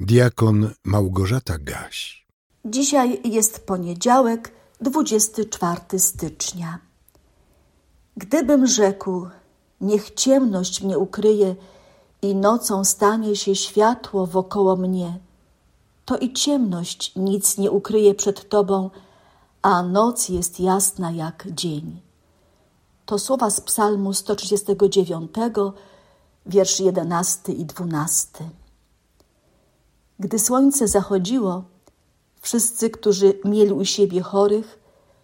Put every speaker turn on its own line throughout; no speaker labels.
Diakon Małgorzata Gaś.
Dzisiaj jest poniedziałek, 24 stycznia. Gdybym rzekł, niech ciemność mnie ukryje i nocą stanie się światło wokoło mnie, to i ciemność nic nie ukryje przed Tobą, a noc jest jasna jak dzień. To słowa z Psalmu 139, wiersz 11 i 12. Gdy słońce zachodziło, wszyscy, którzy mieli u siebie chorych,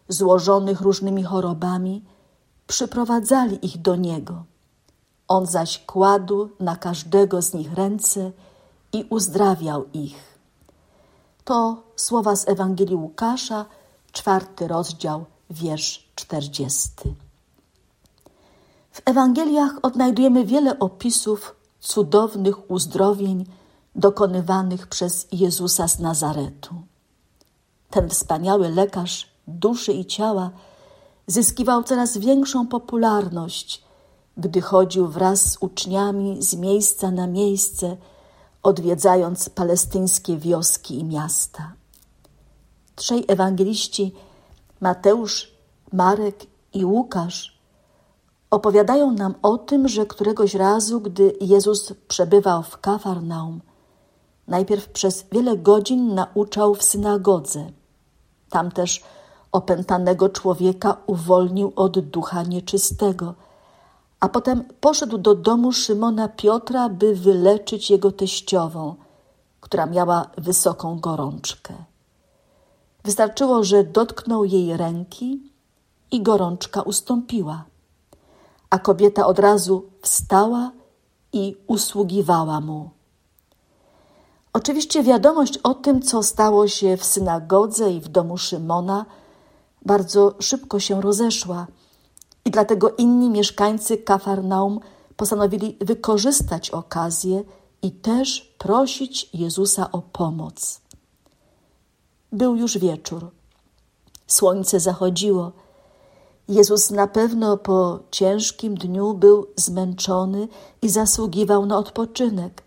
złożonych różnymi chorobami, przyprowadzali ich do niego. On zaś kładł na każdego z nich ręce i uzdrawiał ich. To słowa z Ewangelii Łukasza, czwarty rozdział, wiersz czterdziesty. W Ewangeliach odnajdujemy wiele opisów cudownych uzdrowień dokonywanych przez Jezusa z Nazaretu. Ten wspaniały lekarz duszy i ciała zyskiwał coraz większą popularność, gdy chodził wraz z uczniami z miejsca na miejsce, odwiedzając palestyńskie wioski i miasta. Trzej ewangeliści, Mateusz, Marek i Łukasz, opowiadają nam o tym, że któregoś razu, gdy Jezus przebywał w Kafarnaum, najpierw przez wiele godzin nauczał w synagodze. Tam też opętanego człowieka uwolnił od ducha nieczystego, a potem poszedł do domu Szymona Piotra, by wyleczyć jego teściową, która miała wysoką gorączkę. Wystarczyło, że dotknął jej ręki i gorączka ustąpiła, a kobieta od razu wstała i usługiwała mu. Oczywiście wiadomość o tym, co stało się w synagodze i w domu Szymona, bardzo szybko się rozeszła i dlatego inni mieszkańcy Kafarnaum postanowili wykorzystać okazję i też prosić Jezusa o pomoc. Był już wieczór. Słońce zachodziło. Jezus na pewno po ciężkim dniu był zmęczony i zasługiwał na odpoczynek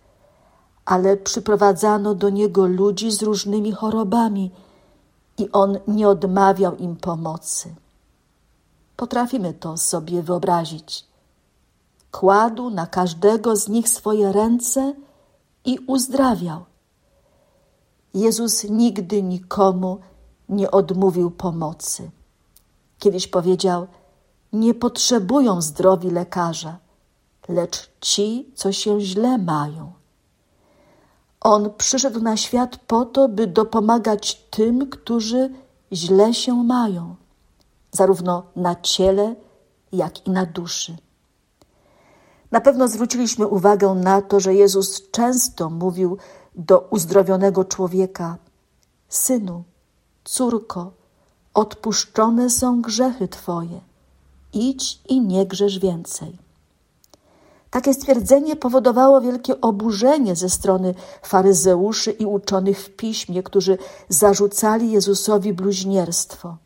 ale przyprowadzano do niego ludzi z różnymi chorobami i on nie odmawiał im pomocy. Potrafimy to sobie wyobrazić. Kładł na każdego z nich swoje ręce i uzdrawiał. Jezus nigdy nikomu nie odmówił pomocy. Kiedyś powiedział: Nie potrzebują zdrowi lekarza, lecz ci, co się źle mają. On przyszedł na świat po to, by dopomagać tym, którzy źle się mają, zarówno na ciele, jak i na duszy. Na pewno zwróciliśmy uwagę na to, że Jezus często mówił do uzdrowionego człowieka: Synu, córko, odpuszczone są grzechy Twoje, idź i nie grzesz więcej. Takie stwierdzenie powodowało wielkie oburzenie ze strony faryzeuszy i uczonych w piśmie, którzy zarzucali Jezusowi bluźnierstwo.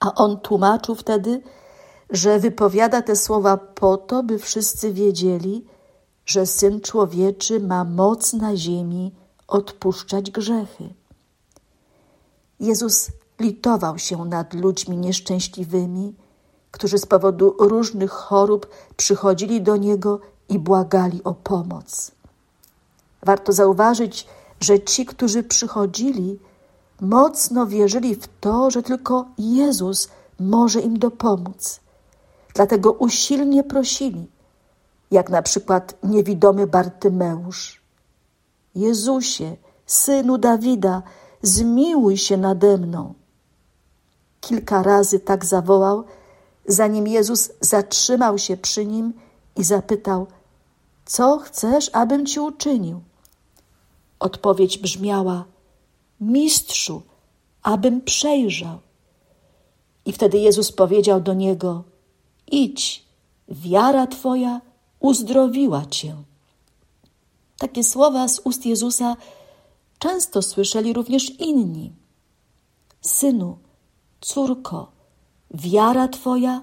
A on tłumaczył wtedy, że wypowiada te słowa po to, by wszyscy wiedzieli, że syn człowieczy ma moc na ziemi odpuszczać grzechy. Jezus litował się nad ludźmi nieszczęśliwymi którzy z powodu różnych chorób przychodzili do Niego i błagali o pomoc. Warto zauważyć, że ci, którzy przychodzili, mocno wierzyli w to, że tylko Jezus może im dopomóc. Dlatego usilnie prosili, jak na przykład niewidomy Bartymeusz. Jezusie, synu Dawida, zmiłuj się nade mną. Kilka razy tak zawołał, zanim Jezus zatrzymał się przy nim i zapytał: Co chcesz, abym ci uczynił? Odpowiedź brzmiała: Mistrzu, abym przejrzał. I wtedy Jezus powiedział do niego: Idź, wiara twoja uzdrowiła cię. Takie słowa z ust Jezusa często słyszeli również inni. Synu, córko, wiara Twoja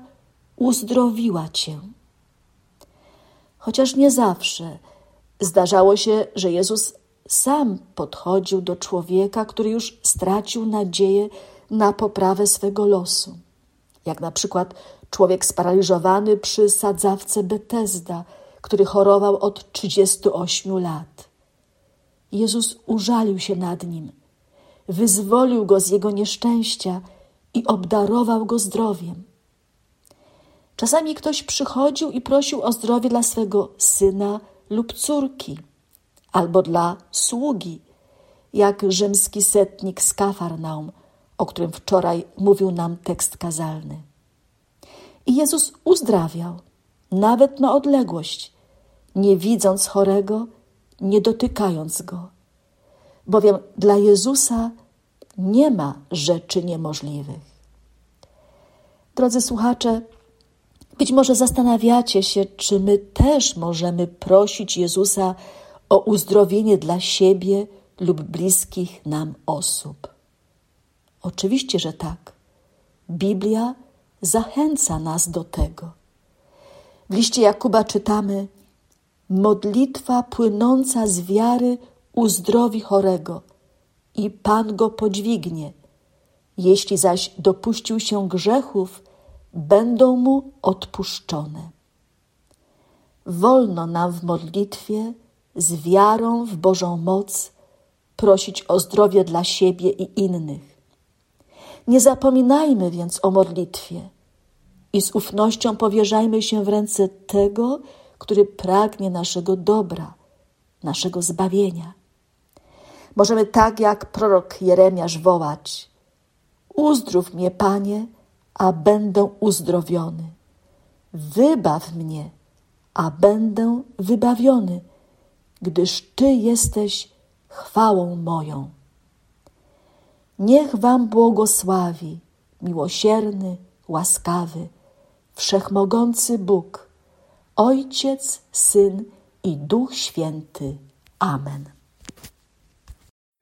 uzdrowiła Cię. Chociaż nie zawsze zdarzało się, że Jezus sam podchodził do człowieka, który już stracił nadzieję na poprawę swego losu. Jak na przykład człowiek sparaliżowany przy sadzawce Betesda, który chorował od 38 lat. Jezus użalił się nad nim, wyzwolił go z jego nieszczęścia i obdarował go zdrowiem. Czasami ktoś przychodził i prosił o zdrowie dla swego syna lub córki, albo dla sługi, jak rzymski setnik z Kafarnaum, o którym wczoraj mówił nam tekst kazalny. I Jezus uzdrawiał, nawet na odległość, nie widząc chorego, nie dotykając go. Bowiem dla Jezusa nie ma rzeczy niemożliwych. Drodzy słuchacze, być może zastanawiacie się, czy my też możemy prosić Jezusa o uzdrowienie dla siebie lub bliskich nam osób. Oczywiście, że tak. Biblia zachęca nas do tego. W liście Jakuba czytamy: Modlitwa płynąca z wiary uzdrowi chorego i Pan go podźwignie. Jeśli zaś dopuścił się grzechów, będą mu odpuszczone. Wolno nam w modlitwie z wiarą w Bożą moc prosić o zdrowie dla siebie i innych. Nie zapominajmy więc o modlitwie i z ufnością powierzajmy się w ręce tego, który pragnie naszego dobra, naszego zbawienia. Możemy tak jak prorok Jeremiasz wołać: Uzdrów mnie, Panie, a będę uzdrowiony. Wybaw mnie, a będę wybawiony, gdyż Ty jesteś chwałą moją. Niech Wam błogosławi, miłosierny, łaskawy, wszechmogący Bóg, Ojciec, Syn i Duch Święty. Amen.